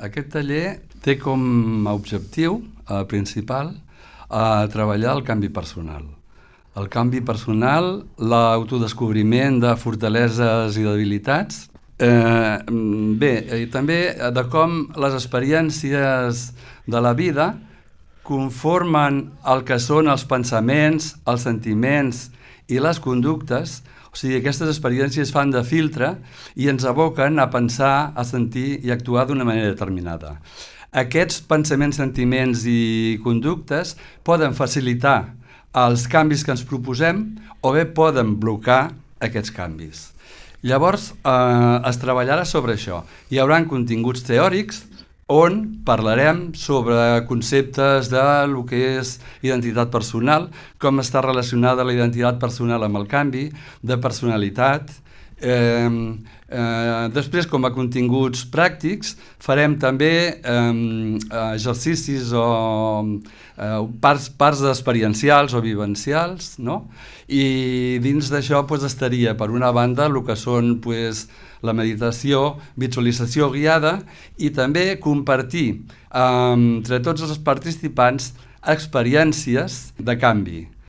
Aquest taller té com a objectiu eh, principal eh, treballar el canvi personal. El canvi personal, l'autodescobriment de fortaleses i debilitats, eh, bé, i també de com les experiències de la vida conformen el que són els pensaments, els sentiments i les conductes, o sigui, aquestes experiències fan de filtre i ens aboquen a pensar, a sentir i actuar d'una manera determinada. Aquests pensaments, sentiments i conductes poden facilitar els canvis que ens proposem o bé poden blocar aquests canvis. Llavors, eh, es treballarà sobre això. Hi haurà continguts teòrics on parlarem sobre conceptes de lo que és identitat personal, com està relacionada la identitat personal amb el canvi, de personalitat, Eh, eh, després, com a continguts pràctics, farem també eh, exercicis o eh, parts, parts experiencials o vivencials, no? i dins d'això pues, estaria, per una banda, el que són pues, la meditació, visualització guiada i també compartir eh, entre tots els participants experiències de canvi